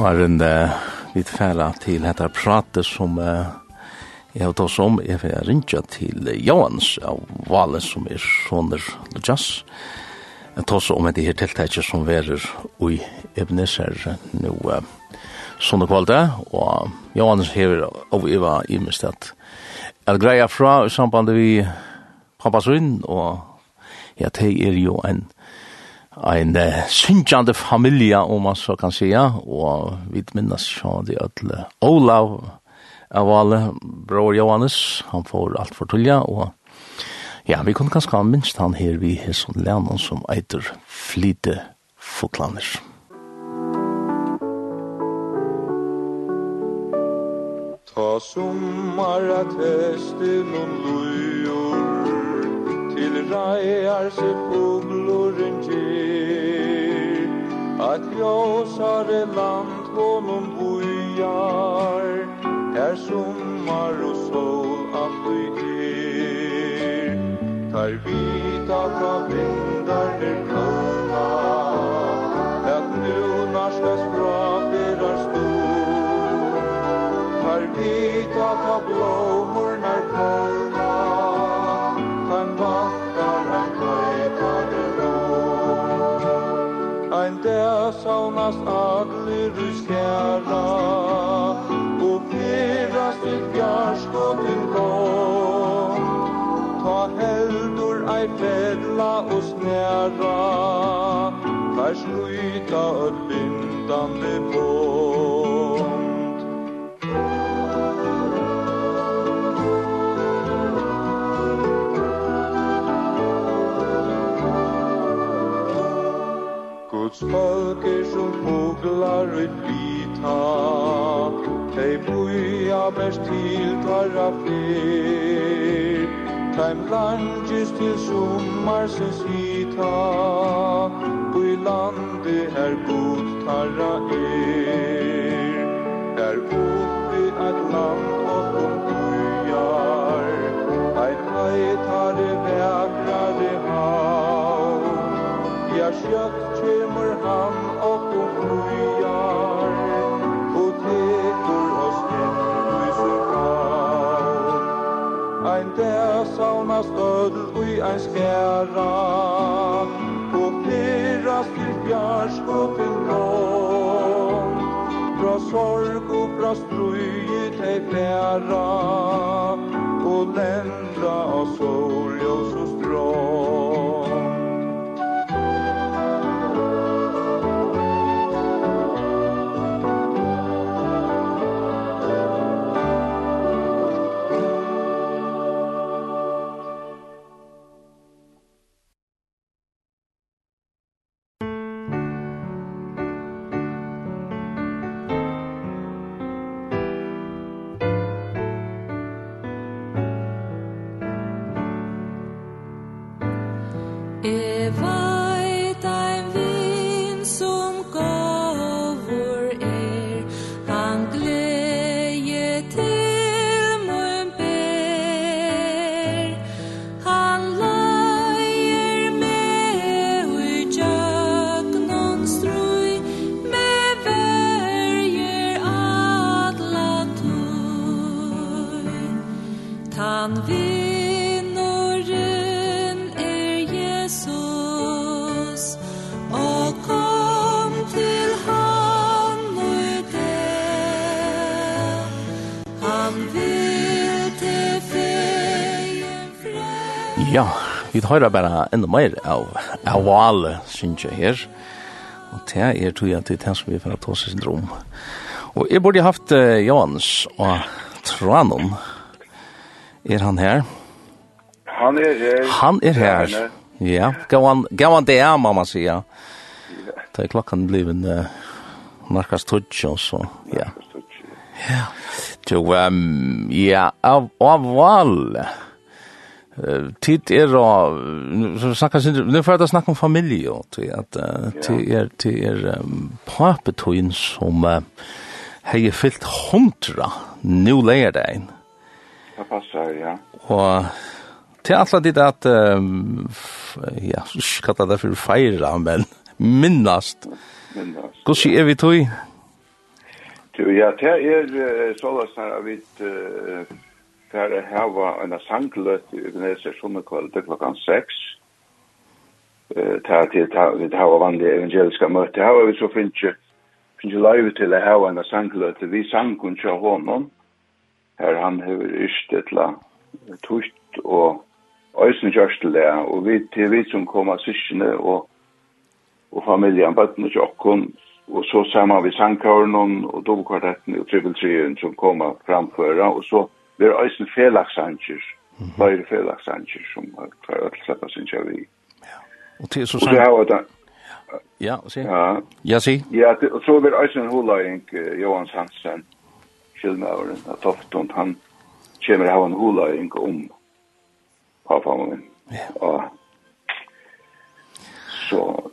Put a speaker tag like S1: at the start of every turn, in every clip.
S1: Var en uh, vi tfæra til hetta pratet som uh, jeg har tås om, jeg får rinja til Johans av Valen som er sånner Lujas. Jeg tås om det her tiltaket som verer i Ebenezer nå uh, sånne kvalde, og Johans hever av Eva i minst at jeg greier fra i samband vi pappas vinn, og ja, det er jo en ein uh, synkjande familie, om man så kan säga, og vi minnes så det at Olav av alle, bror Johannes, han får alt for tullja, og ja, vi kunne kanskje ha minst han her vi er som lennom som eiter flite fotlander.
S2: Ta sommar at hästen och lujor reier se fugluren gir At ljósare land honom bujar Her sommar og sol alt i er Tar vita fra vei saunast allir i skjæra Og fyrast ut bjarskotin kom Ta heldur ei fedla og snæra Fær sluita og bindande på bøker som foglar ut blita Hei buja best til tarra fyr Taim langes til summarsens hita Bui landi her god tarra er. Der oppi at land okkom bujar. Eit heit har det vekrare hav. Ja, sjøkt i ein skæra og fyrast til bjørsk og til grån sorg og fra strui hei flæra og lendra av soljus og
S3: strån
S1: Ja, vi tar bara enda mer av av alle, synes jeg her. Og det er tog jeg til det som vi får ta oss syndrom. Og jeg burde haft uh, Jans og Tranon. Er han her?
S4: Han er her.
S1: Han er her. Ja, gav han, gav han det, mamma sier. Da er klokken blivet uh, narkast tutsch og så, ja. Ja, Jo, um, ja, av, av alle. Ja tid er å snakka sin nu får jeg snakka om familie og til at til er til er papetoin som hei fyllt hundra nu leier det inn
S4: det passar, ja.
S1: Og til alle ditt at ja, skatta det for feira men minnast.
S4: Minnast
S1: hvordan er vi tog?
S4: Ja, det er sånn at vi for å hava en sangløt i Ebenezer sommerkveld til klokkan 6. Til vi hava vanlige evangeliska møte. Her var vi så finnes finnes live til å hava en sangløt. Vi sang sangun til honom. Her han hever yrst etla tutt og Øysen Kjørstel er, og vi til vi som kom av syskene og, og familien bøtten og tjokken, og så sammen vi sangkøren og dobbeltkvartetten og trippeltrien som kom av framføra, og så vi er eisen felaksanger, flere felaksanger som tar ødel slipper synes jeg vi.
S1: Ja, og til så sant.
S4: Og det har vært
S1: Ja, si.
S4: Ja,
S1: ja si.
S4: Ja, og så er eisen huløying Johans Hansen, skilnaveren av Toftund, han kommer til å ha en huløying om pappamen.
S1: Ja.
S4: Og så...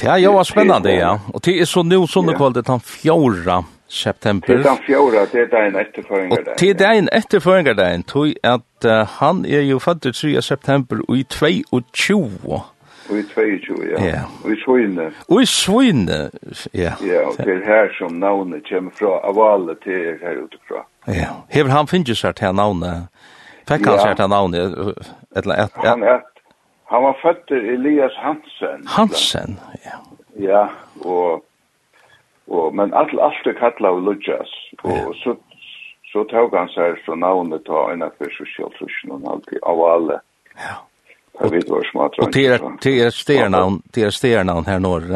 S1: Det er jo spennende, ja. Og det er så nå sånne kvalitet han fjorda. Ja september.
S4: Det er den fjorda, det er den etterføringen.
S1: Og det er dagen etterføringardagen, tog at uh, han er jo fatt 3. september i 22.
S4: Og I 22, ja.
S1: ja.
S4: Og i Svøyne.
S1: Og i Svøyne, ja.
S4: Ja, og det er her som navnet kommer fra, av alle til er her utifra.
S1: Ja, hever han finnes seg til navnet, fikk han
S4: ja.
S1: seg til navnet, et eller annet.
S4: Han, et, han var født Elias Hansen.
S1: Hansen, ja.
S4: Ja, og Og, men alt, alt er kallet av Ludjas, og
S1: yeah.
S4: så, så tog han seg så navnet ta en av fyrir sosialtrusjen og alltid av alle.
S1: Ja. Og det er et stjernavn, det er stjernavn her norr,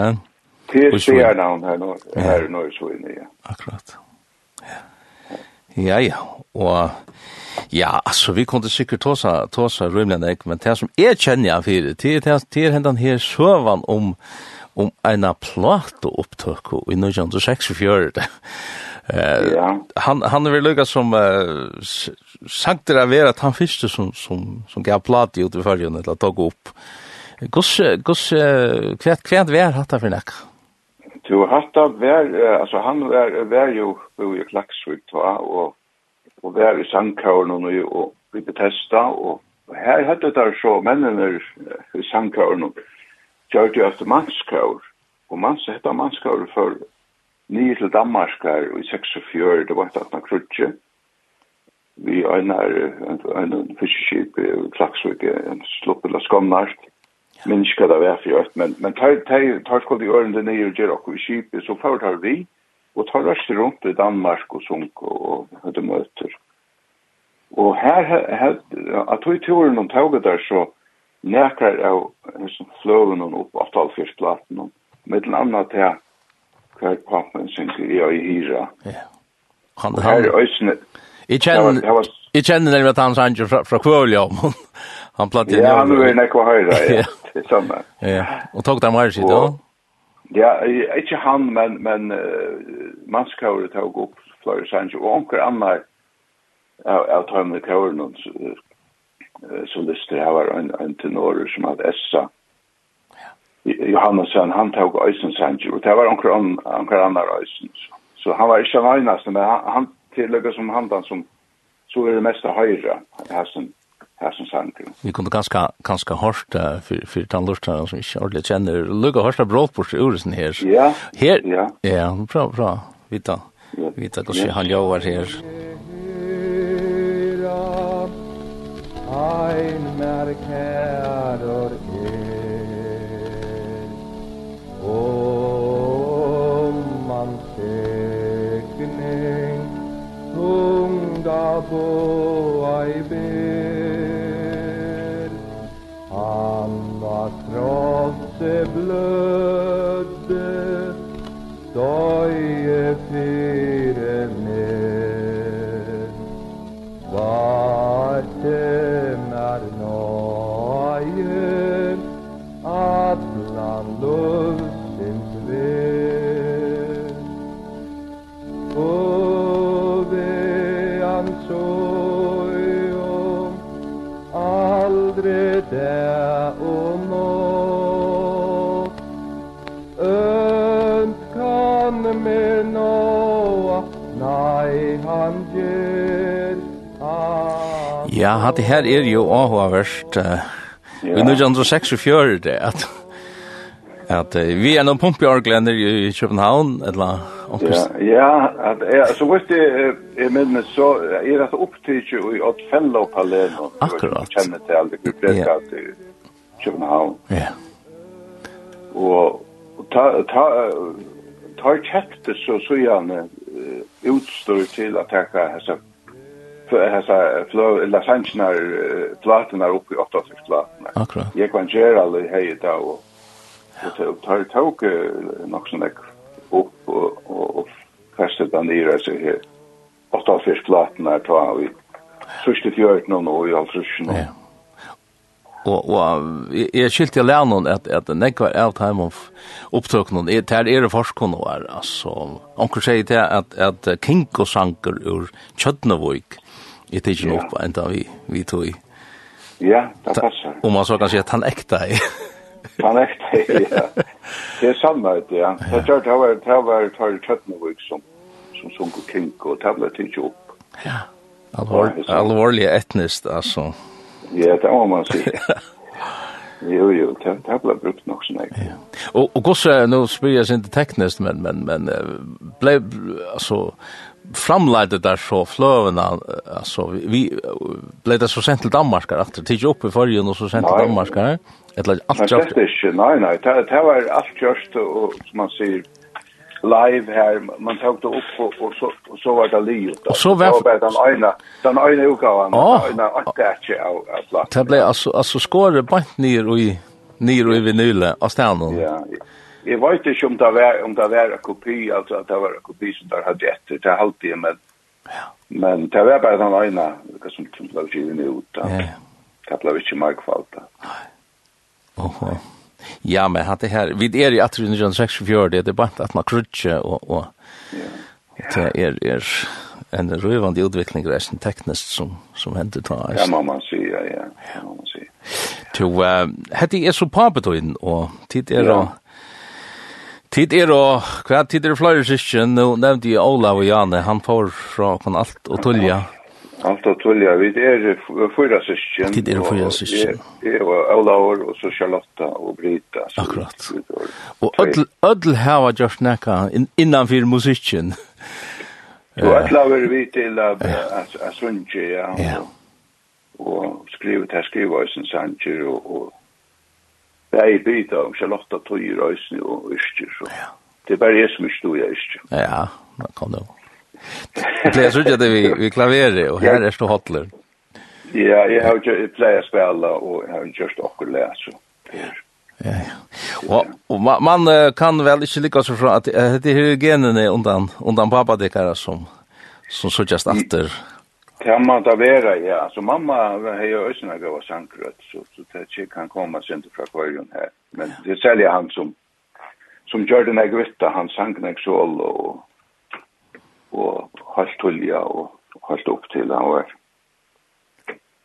S1: Det er
S4: stjernavn her norr, her norr så inne, ja.
S1: Akkurat. Ja, ja, og ja, altså, vi kunne sikkert tåsa, tåsa rymlen, men det som jeg kjenner jeg fyrir, det er hendan her søvan om, om en plate opptøk i 1946. Uh,
S4: ja.
S1: Han, han er vel lukket som uh, sagt det er at han første som, som, som gav plate ut i følgene til å ta opp. Hvordan kvært kvært vær hatt det for nek?
S4: Du hatt det vær, altså han vær, vær jo i Klaksvik, og, og vær i Sandkauren og, og vi Betesta, og her hadde det så mennene i Sandkauren og gjør det etter mannskaur, og man sette mannskaur for nye til Danmarkar i 64, det var et annet krutje, vi einar en, en fiskeskip i Klaksvik, en slupp eller skomnart, minskar det vær for men, men tar, tar, tar skulle de ørende nye og gjør okkur i skipet, så får tar vi, og tar røst rundt i Danmark og sunk og høyde møter. Og her, her, at tog turen om toget der, så nekar av hessum fløven og opp avtal fyrst platen og med en til hver pappen synger jeg i hyra.
S1: Ja. Han, han,
S4: øysene,
S1: jeg kjenner, jeg kjenner nemlig at han sanger fra, fra Kvølja om han platt i
S4: Ja, han er nekva høyra, ja, det er samme.
S1: Ja, og tog dem her sitt,
S4: ja? Ja, ikke han, men, men uh, mannskauret tog opp flere sanger, og onker annar av, av tøymne kauren, solister her var en, en tenor som hadde Essa. Ja. Johannesson, han, tog Øysen Sanger, og det var onker, on, onker annar Øysen. Så. så han var ikke nøynast, men han, han tillegger som handan som så er det meste høyre, Hessen som Sanger.
S1: Vi kunne ganske, ganske hårst uh, for, for den lortene som ikke ordentlig kjenner. Lugga hårst av brådbord i uresen her.
S4: Ja.
S1: Her?
S4: Ja.
S1: Ja, bra, bra. Vita.
S4: Ja.
S1: Vita hvordan han jobber her.
S5: Ja. ein mer käror er. Om man tekning Tung da bo ber. Han var trots det Døye fyr
S1: Ja, hatt det her er jo avhåverst. Vi nu
S4: er
S1: andre seks og fjører det, at, at vi er noen pumpjørglender i København, eller omkring.
S4: Ja, at, ja så vet jeg, jeg mener, så er det opptidje i Åtfella og Palermo.
S1: Akkurat.
S4: Jeg kjenner til alle
S1: bibliotekat
S4: i København.
S1: Ja.
S4: Og ta, ta, ta kjekte så så gjerne utstår til at jeg kan hesa flow la sanchnar platnar upp i 88 platnar.
S1: Akkurat.
S4: Jag kan göra alla hej då och ta tar tog nog sån upp och och kastar den ner så här. 88 platnar ta vi. Sørste fjørt nå nå i Alfrusjen.
S1: Ja. Og, og jeg skilte jeg lærer noen at, at nekva er av time of opptøkene, er, der er det forskene var, altså. Onker sier til at, at Kinko sanker ur Kjødnevøyk, i tidsen
S4: ja.
S1: opp enda vi, vi tog i.
S4: Ja, det passer.
S1: Om man så kan si at han ekta i.
S4: han ekta i, ja. Det er samme, ja. Det var det var det var det var Tøtnevik som som sunk og kink og tabla tidsen opp. Ja, Alvor,
S1: alvorlig etnist, altså.
S4: Ja, det må man si. Jo, jo, det har blitt brukt nok sånn, ikke? Ja.
S1: Og, og gosse, nå spyr jeg ikke teknisk, men, men, men, ble, altså, framleide der så fløvene, altså, vi ble det så sent til Danmark, at det ikke opp i forrige, og så sent til Danmark, eller alt
S4: kjørt? Nei, ikke, nei, nei, det det var alt kjørt, og som man sier, live her, man tok det opp, og, og, så, og så var det livet.
S1: Og så var
S4: det den ene, den ene utgaven,
S1: oh.
S4: den ene attetje av, av platt.
S1: Det ble, altså, altså skåret bare og i, ned i vinylet av stedet.
S4: Ja, ja. Jeg vet ikke om det var, om det var en kopi, altså at det var en kopi som der hadde etter det er alltid, men, ja. men det var bare den ene som, som ble givet ut.
S1: Ja.
S4: Det ble ikke mer kvalt. Nei.
S1: Oho. Ja, men hatt det her, vi er i 1864, det er bare at man krutje og, og, ja. det er, er en røvande utvikling resten teknisk som, som hender ta.
S4: Ja, må man si, ja, ja. ja. Må man si. Ja.
S1: To, uh, hette er så papetøyden, og tid er
S4: ja.
S1: Og, Tid er og hva tid er flere syskjen, nå nevnte jeg Olav og Jane, han får fra kon alt og tullja.
S4: Alt og tullja, vi er fyra syskjen.
S1: Tid er fyra syskjen.
S4: Jeg og Olav og så Charlotta og Brita.
S1: Akkurat. Og ødel hava gjort nekka innanfyr musikken.
S4: Og ødel er vi til at sunnje, ja. Og skrivet skrivet her skrivet her skrivet her skrivet her Jeg er byta om Charlotta i Øysene og yrker, så det er bare jeg som ikke stod i Ørstyr.
S1: Ja, da kom det jo. Pleier så ikke at vi, vi klaverer, og her er stå hotler.
S4: Ja, jeg har jo pleier å spille, og jeg har ikke gjort akkurat det, så
S1: Ja, ja. Og, og man, man kan vel ikke lykke seg fra at det er genene undan, undan pappa som, som suttjast atter.
S4: Ja Det må da være, ja. Så mamma har jo også noe av sankrøtt, så, så det ikke kan komme sin til fra kvarjon her. Men ja. det er særlig han som, som gjør den jeg vitt, han sang den jeg sål og, og holdt hulja og holdt opp til han var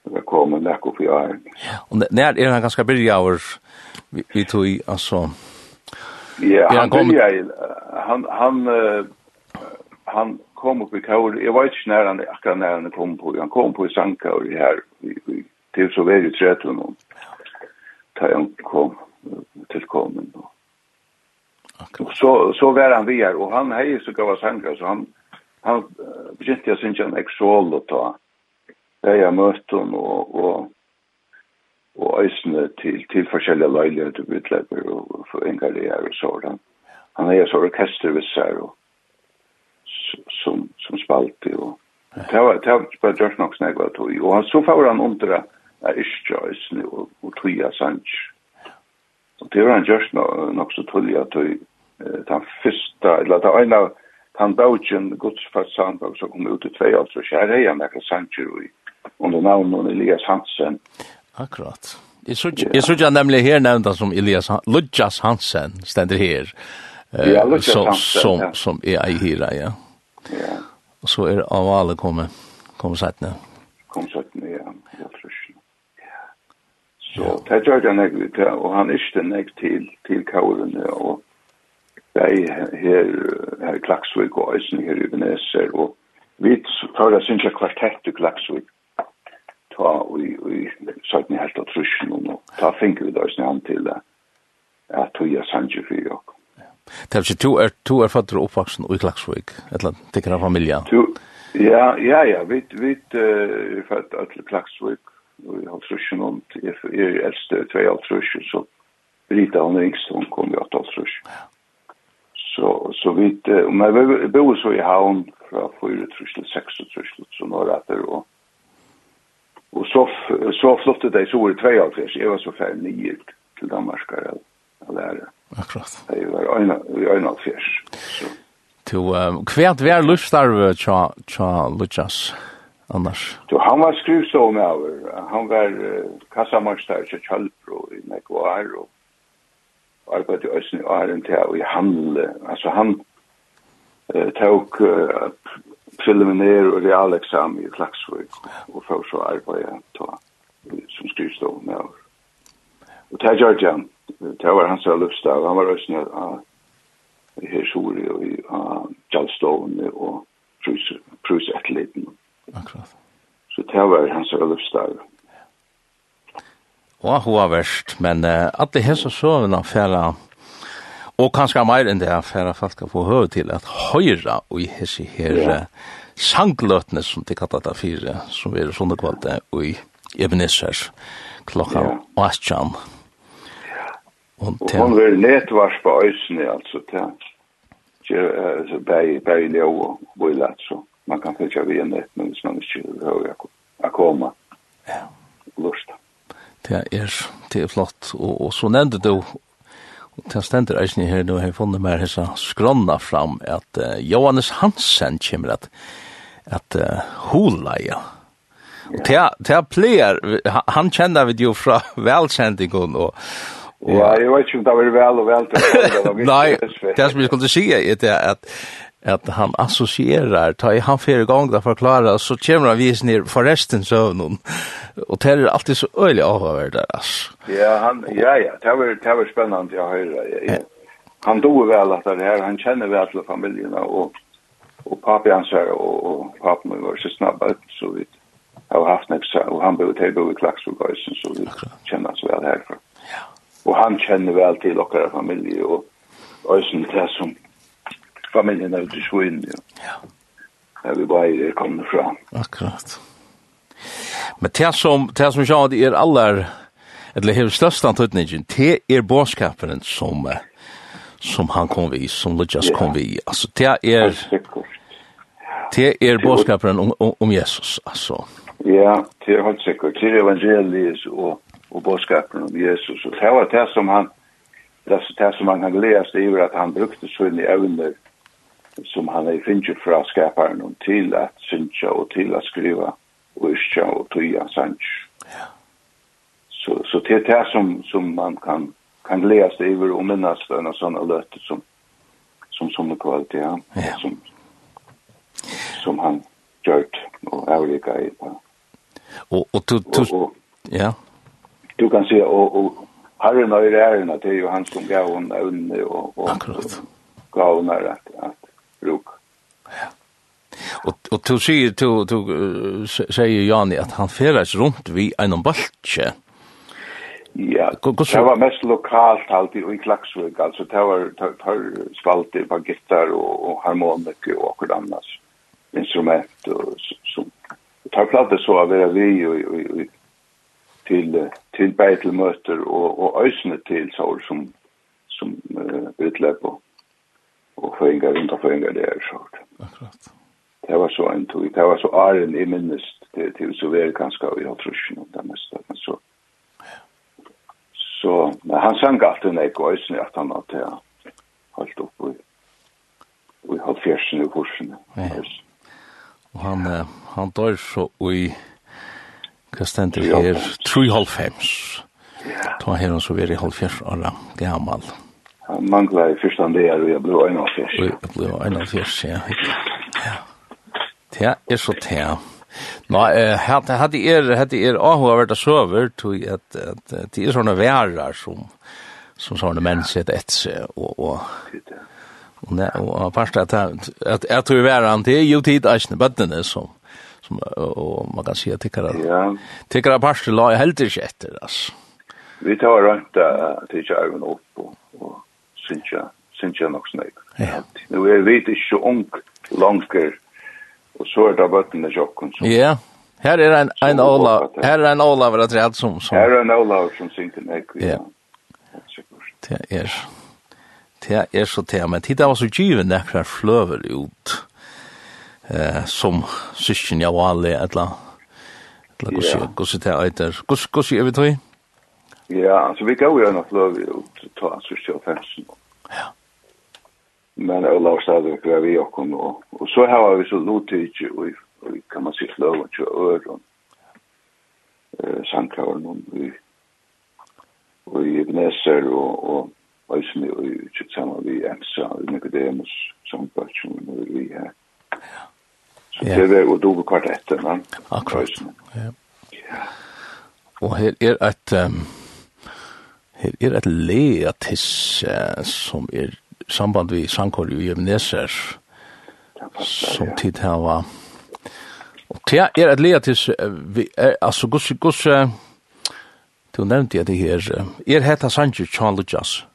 S4: det kom en lekk opp i æren.
S1: Og nær er han ganske byrja over vi vi tog, i, altså...
S4: Ja,
S1: han
S4: han,
S1: kom...
S4: han, han, han han kom upp i kaur, jag var inte när han, akkurat när han kom på, han kom på i sandkaur här, i, i, till så väl i veldig tretun, ta han kom till komen då. Och så, så var han vi här, och han hej så gav sangkaur, så han, han uh, begynte jag synes en exol och ta, der jeg møtte hon, og, og, og øysene til, til forskjellige leiligheter, utlegger og engarerer og sånn. Han er så orkester ved seg, og som, som spalte. Og, det var, det var bare gjørs nok snakk av tog. Og så får han undra er ikke øsne og, og tog av sanns. Og det var han gjørs nok så tog av tog. Den første, eller den ene av han dagen godsfast sandbog som kom ut i tvei alt, så skjer jeg han akkurat sannsjer under navnet Elias Hansen.
S1: Akkurat. Jeg synes jeg nemlig her nevnta som Elias Ludjas Hansen, stender her.
S4: Ja, Ludjas Hansen, ja.
S1: Som er ei hira, ja.
S4: Ja.
S1: Og så er avale komme, komme sættene.
S4: Kom sættene, ja. Ja, ja. Så det gjør det nek vidt, og han ikke nek til, til kaurene, og jeg her, her i Klaksvik og Øysen her i Veneser, og vi tar det synes jeg kvartett i Klaksvik, ta og i sættene helt av trusjen, og ta finker vi da Øysen han til det, at tog jeg sanger for jokken.
S1: Det er ikke, to er, to er født og oppvaksen i Klagsvik, eller tikkere familie?
S4: Du, ja, ja, ja, vi, vi uh, er fatter til Klagsvik, og jeg har trusjen om, jeg er eldste, tve av trusjen, så Rita, hun er yngste, hun kom i 8 av trusjen. Så, så vi, uh, men vi bor så i havn fra 4 trusjen, 6 trusjen, så nå er det, og Og så, så flottet jeg så i 2 av trusjen, jeg var så ferdig nye til Danmark, eller, eller, eller,
S1: Akkurat.
S4: Det var en en av
S1: fjärs. To kvært vær lustarve tja, tja Lucas annars.
S4: To han var skruvsov med over. Han var uh, kassamarstär till Chalpro i Nekvar og arbetade i Østen i Arent og i Handle. Altså han uh, tok uh, preliminær og realexamen i Klaxvik og för så arbetade jag som skruvsov med over. Og det gjorde han det var hans løvstav. Han var røsne av her Sjore og i Gjallstovene og Prus-atleten.
S1: Akkurat.
S4: Så det var hans løvstav.
S1: Og hun var verst, men uh, at det hese så vil han og kanskje mer enn det han fære folk få høre til, at høyre og i hese her
S4: ja.
S1: sangløtene som de kallet det fire, som er sånne kvalitet, og i Ebenezer klokka
S4: ja.
S1: 18. Og
S4: hon vil netvarspa øysene, altså, til bæg, bæg, leo og bøylat, så man kan fylgja vi en nett, men hvis man ikke høy a koma,
S1: ja.
S4: lust
S1: Det er, det er flott, og, og så nevnte du, og til stender eisen her, nå har jeg funnet mer hessa skronna fram, at uh, Johannes Hansen kommer at, at uh, hula, ja. Og til, til player, han kjenner vi jo fra velkjendingen, og, Og
S4: ja, jeg vet ikke om det var vel og vel til
S1: Nei, det som jeg skulle si er det at at han associerar, ta i han fyrir gang da forklara, så kommer han vis ned forresten søvnen, og det er alltid så øylig avhåver der, ass
S4: Ja, han, ja, ja, det var, det var spennende å høyre. Ja. Han doer vel at det her, han kjenner vel til familien, og, og papi hans her, og, og papi min var så snabba ut, så vidt. Har haft nek, og han ble til å bo i Klaksvågøysen, så vi kjenner oss vel herfra og han kjenner vel til okkara familie og øysen til som familien er ute i Svøyn, ja.
S1: ja.
S4: Der vi bare er kommet fra.
S1: Akkurat. Men det som, det som sjá, det er aller, eller hever størst antutningen, det er bådskaperen som, som han kom vi, som Lujas kom vi. Altså, det er, det er bådskaperen om, om Jesus, altså.
S4: Ja, det er helt sikkert. Det er evangeliet og og bådskapen om Jesus. Og det var det som han, det var det som han kan leas i at han brukte sånne evner som han er finnet fra skaparen til at synja og til at skriva og yrkja og tøya sanns. Ja. Så, så det er det som, som man kan, kan leas over og minnes for en sånn løte som som som kvalitet ja.
S1: ja.
S4: som som han gjort og avrika i på.
S1: Og og du du ja
S4: du kan se og og Harren och Herren att det er jo han som gav hon evne og og
S1: Akkurat.
S4: gav hon at at bruk.
S1: Ja. og och du säger du du sier Jani at han feres rundt vi en baltje.
S4: Ja, det var mest lokalt alltid i Klaxvik, altså, det var tar spalter på gitter og, og harmonik og och annars instrument och som tar plats så av vi og, og, til til bætelmøter og og øysne til sår som som uh, utløp og og føringer rundt og føringer det er.
S1: Akkurat.
S4: Det var så en tog, det var så æren i minnest til, til så vi er ganske av i halvtrusjen og det meste, men så så men han sang alltid nek og øysne at han at jeg holdt opp og og halvfjersen i kursen.
S1: Ja. Og han, han dør så i Hva stender her? 3,5.
S4: Ja.
S1: Ta her og så veri halvfjers år gammal.
S4: Han mangla i fyrsta dagar og jeg ble 1,5.
S1: Og jeg ble 1,5, ja. Ja. Det er så det. Nå, hadde hadde er hadde er Aho vært så søver, til at at det er sånne værar som som sånne mennesker etter og, seg og og og og fast at at at du værar han til jo tid æsne bøttene som som og man kan si at tycker att
S4: ja
S1: tycker att pastor la heldig ikke etter altså.
S4: vi tar runt att tycker jag även upp och och synsja synsja nok jag
S1: ja
S4: nu är vi det så ung långskär och så är det botten där jocken så
S1: ja Här är en en Ola, här är en Ola vad det som som.
S4: Här är en Ola som synker nek.
S1: Ja. Det är. Det är så tema. Titta vad så given där flöver ut eh som syskjen jag var alle
S4: etla.
S1: Etla kus kus det eiter. Kus kus er vi tøy.
S4: Ja, så vi går ju nok lov ut ta syskjen fansen.
S1: Ja.
S4: Men jeg la oss da det vi och kom och och så har vi så lutig og kan man sig lov og øron. Eh sankaven og vi og i Ebenezer Och og Øysmi og i Kjøtsama vi Emsa och Nicodemus som bøtjen og vi her.
S1: Ja.
S4: Så det var jo dobe kvartetten.
S1: Akkurat, ja. Og her er et... Um, her er et leatis uh, som er samband vi sankor i Ebenezer som tid her var. Og det er et leatis uh, vi er, altså gus gus uh, du nevnte jeg det her uh, er heta Sanji Charles Jazz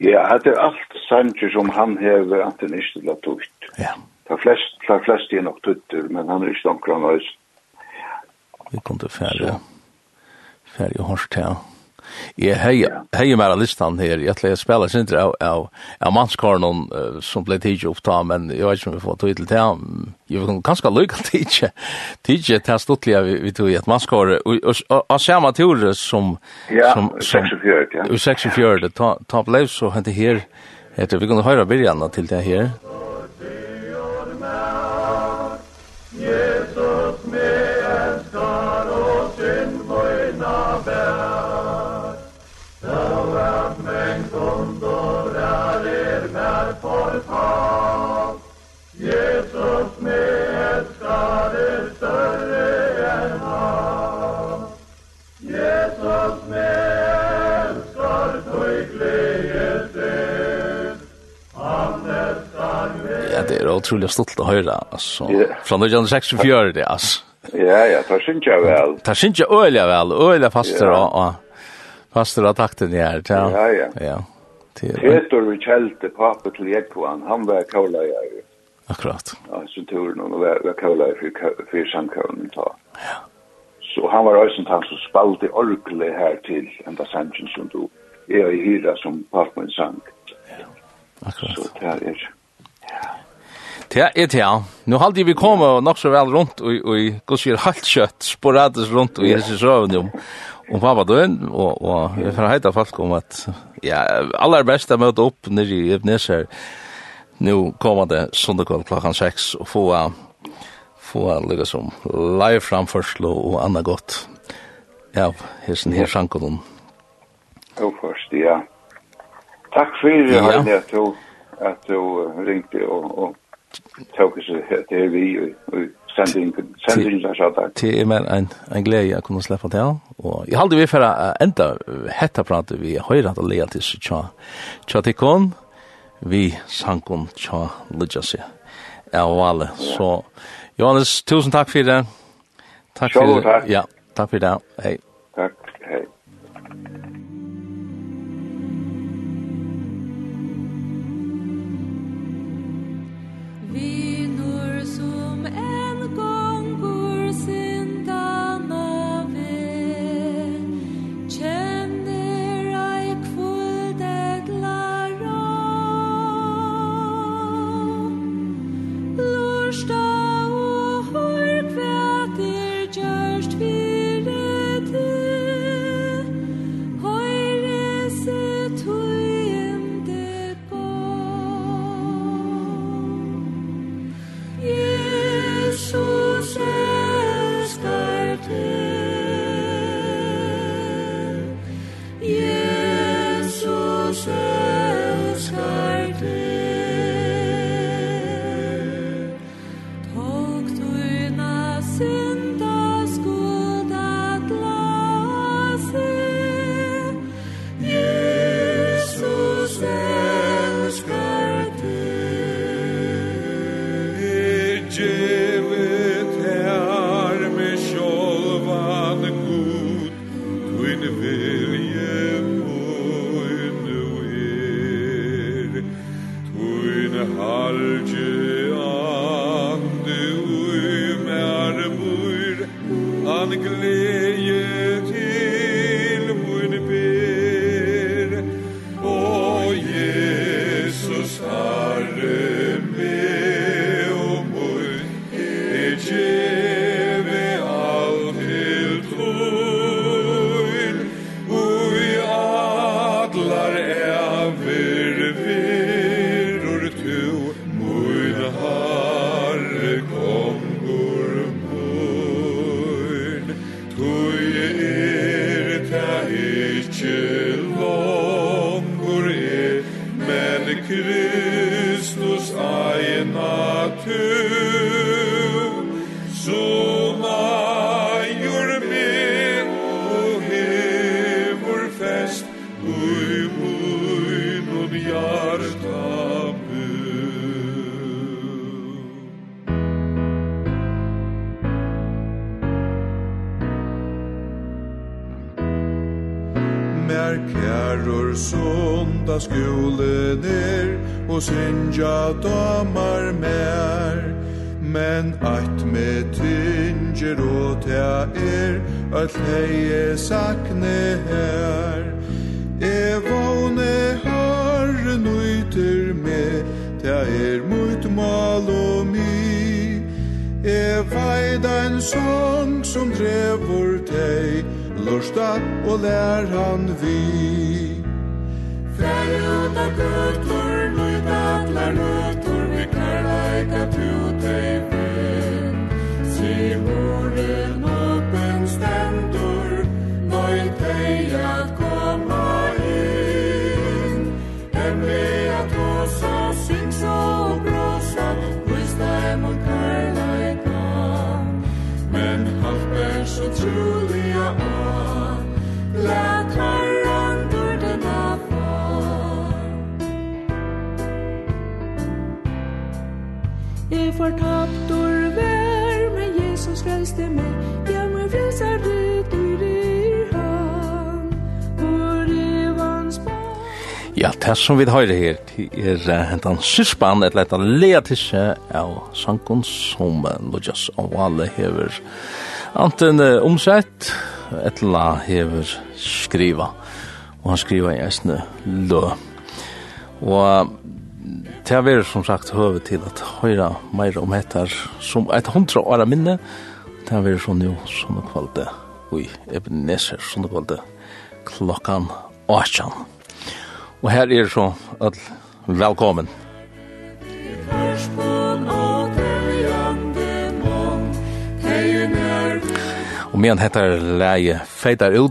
S4: Ja, det er alt Sanji som han hever antinist til at tukt
S1: Ja,
S4: De flest, de flest er nok tutter, men han er ikke omkring han.
S1: Vi kom til færre, færre hårst her. Jeg hei, hei mer av listan her. Jeg ætler å spille sindre av, av, av mannskarnen uh, som ble tidlig oppta, men jeg vet ikke om vi får tog til det. Jeg vet kanskje lykke tidlig. Tidlig til stortlige vi, vi tog i et mannskar. Og og, og, og samme tur som...
S4: Ja, 46, ja.
S1: 46, ta, ta ble så hente her. Etter, vi kunne høre byrjene til det her. Ja. det er utrolig stolt å høre, altså.
S4: Yeah.
S1: Fra 1964, det, altså.
S4: Ja, ja, det synes jeg vel.
S1: Det synes jeg øyelig vel, øyelig faster og, og faster av takten her. Ja,
S4: ja. ja.
S1: ja.
S4: Peter vi kjelte pappa til Jekkoan, han var kåleier.
S1: Akkurat.
S4: Ja, så turen han var, var kåleier for, for samkålen ta. Ja. Så han var også han som spalte orkle her til enda sangen som du er i hyra som papet sang.
S1: Ja, akkurat.
S4: Så det er
S1: Det er det, ja. Nå halde vi komme nok så vel rundt, og og i gudskjer halvt kjøtt sporadisk rundt, og jeg synes røven om, om pappa døgn, og, og jeg får heita folk om at, ja, aller best er møte opp nere i Ebneser, nå kommer det søndagkvall klokkan 6, og få, få lukka som live framførsel og anna godt, ja, hesten her sjankonen.
S4: Jo, først, ja. Takk fyrir,
S1: ja.
S4: at du, at du ringte og, og tog det vi og sendingen sendingen där så där.
S1: Det är men en en glädje att kunna släppa det och jag hade vi för att ända hetta prata vi har att lägga till så tja. Tja till kon vi sankon tja legacy. Ja, vale. Så Johannes, tusen takk for det. Takk for
S4: det.
S1: Ja, takk for det. Hei.
S4: Takk.
S3: regne her E vågne herren nøyter med Ta er mot mal og mi. E veid en sång som drevor deg Lorsta og lær han vi. Fær ut av gøtlor, nøyt atler nøytor Vi kærleika tu teg Jeg fortapt og
S6: vær, men Jesus frelste meg, ja, men frelser det du han, for evans barn.
S1: Ja, det som vi høyre her, er hentan syspan, et leta lea tisse av sankon som Lodjas og Wale hever anten omsett, et la hever skriva, og han skriva i eisne lø. Og Det har vært som sagt høve til at høyra meir om hettar som et hundra åra minne. Det har vært sånn jo sånne kvalde ui Ebenezer, sånne kvalde klokkan 8. Og her er så all velkommen. Og medan hettar leie feitar ut